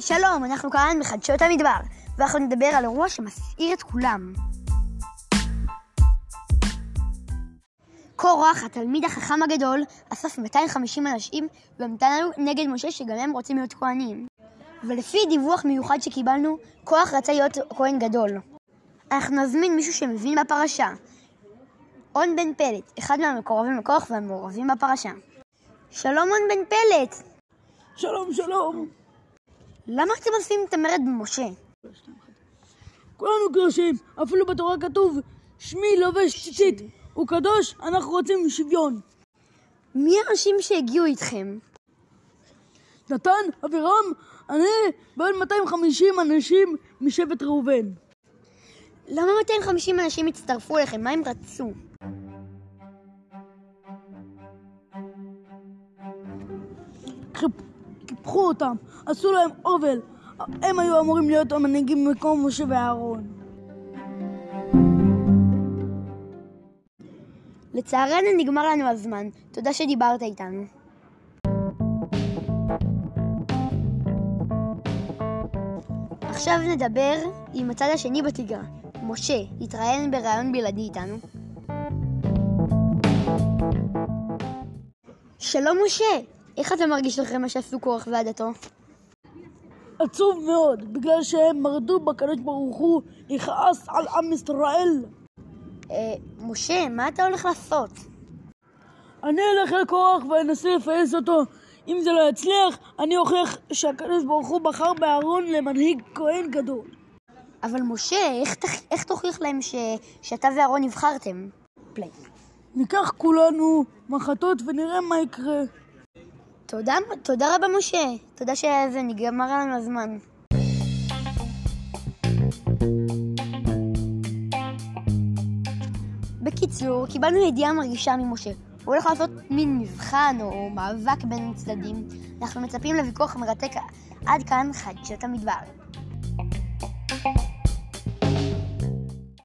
שלום, אנחנו כאן בחדשות המדבר, ואנחנו נדבר על אירוע שמסעיר את כולם. קורח, התלמיד החכם הגדול, אסף 250 אנשים והמתנו נגד משה שגם הם רוצים להיות כהנים. ולפי דיווח מיוחד שקיבלנו, קורח רצה להיות כהן גדול. אנחנו נזמין מישהו שמבין בפרשה. און בן פלט, אחד מהמקורבים לקורח והמעורבים בפרשה. שלום און בן פלט! שלום, שלום. למה אתם עושים את המרד במשה? כולנו קדושים, אפילו בתורה כתוב, שמי לובש ציצית, הוא קדוש, אנחנו רוצים שוויון. מי האנשים שהגיעו איתכם? נתן, אבירם, אני ועוד 250 אנשים משבט ראובן. למה 250 אנשים הצטרפו אליכם? מה הם רצו? חיפ- קיפחו אותם, עשו להם עוול. הם היו אמורים להיות המנהיגים במקום משה ואהרון. לצערנו נגמר לנו הזמן. תודה שדיברת איתנו. עכשיו נדבר עם הצד השני בתגרה. משה התראיין בריאיון בלעדי איתנו. שלום משה, איך אתה מרגיש אחרי מה שעשו קורח ועדתו? עצוב מאוד, בגלל שהם מרדו בקדוש ברוך הוא, יכעס על עם ישראל. אה, משה, מה אתה הולך לעשות? אני אלך לקורח ואנסה לפייס אותו. אם זה לא יצליח, אני אוכיח שהקדוש ברוך הוא בחר באהרון למנהיג כהן גדול. אבל משה, איך, איך תוכיח להם ש, שאתה ואהרון נבחרתם? פליי. ניקח כולנו מחטות ונראה מה יקרה. תודה, תודה רבה משה. תודה שזה נגמר לנו הזמן. בקיצור, קיבלנו ידיעה מרגישה ממשה. הוא הולך לעשות מין מבחן או מאבק בין צדדים. אנחנו מצפים לוויכוח מרתק. עד כאן חדשות המדבר.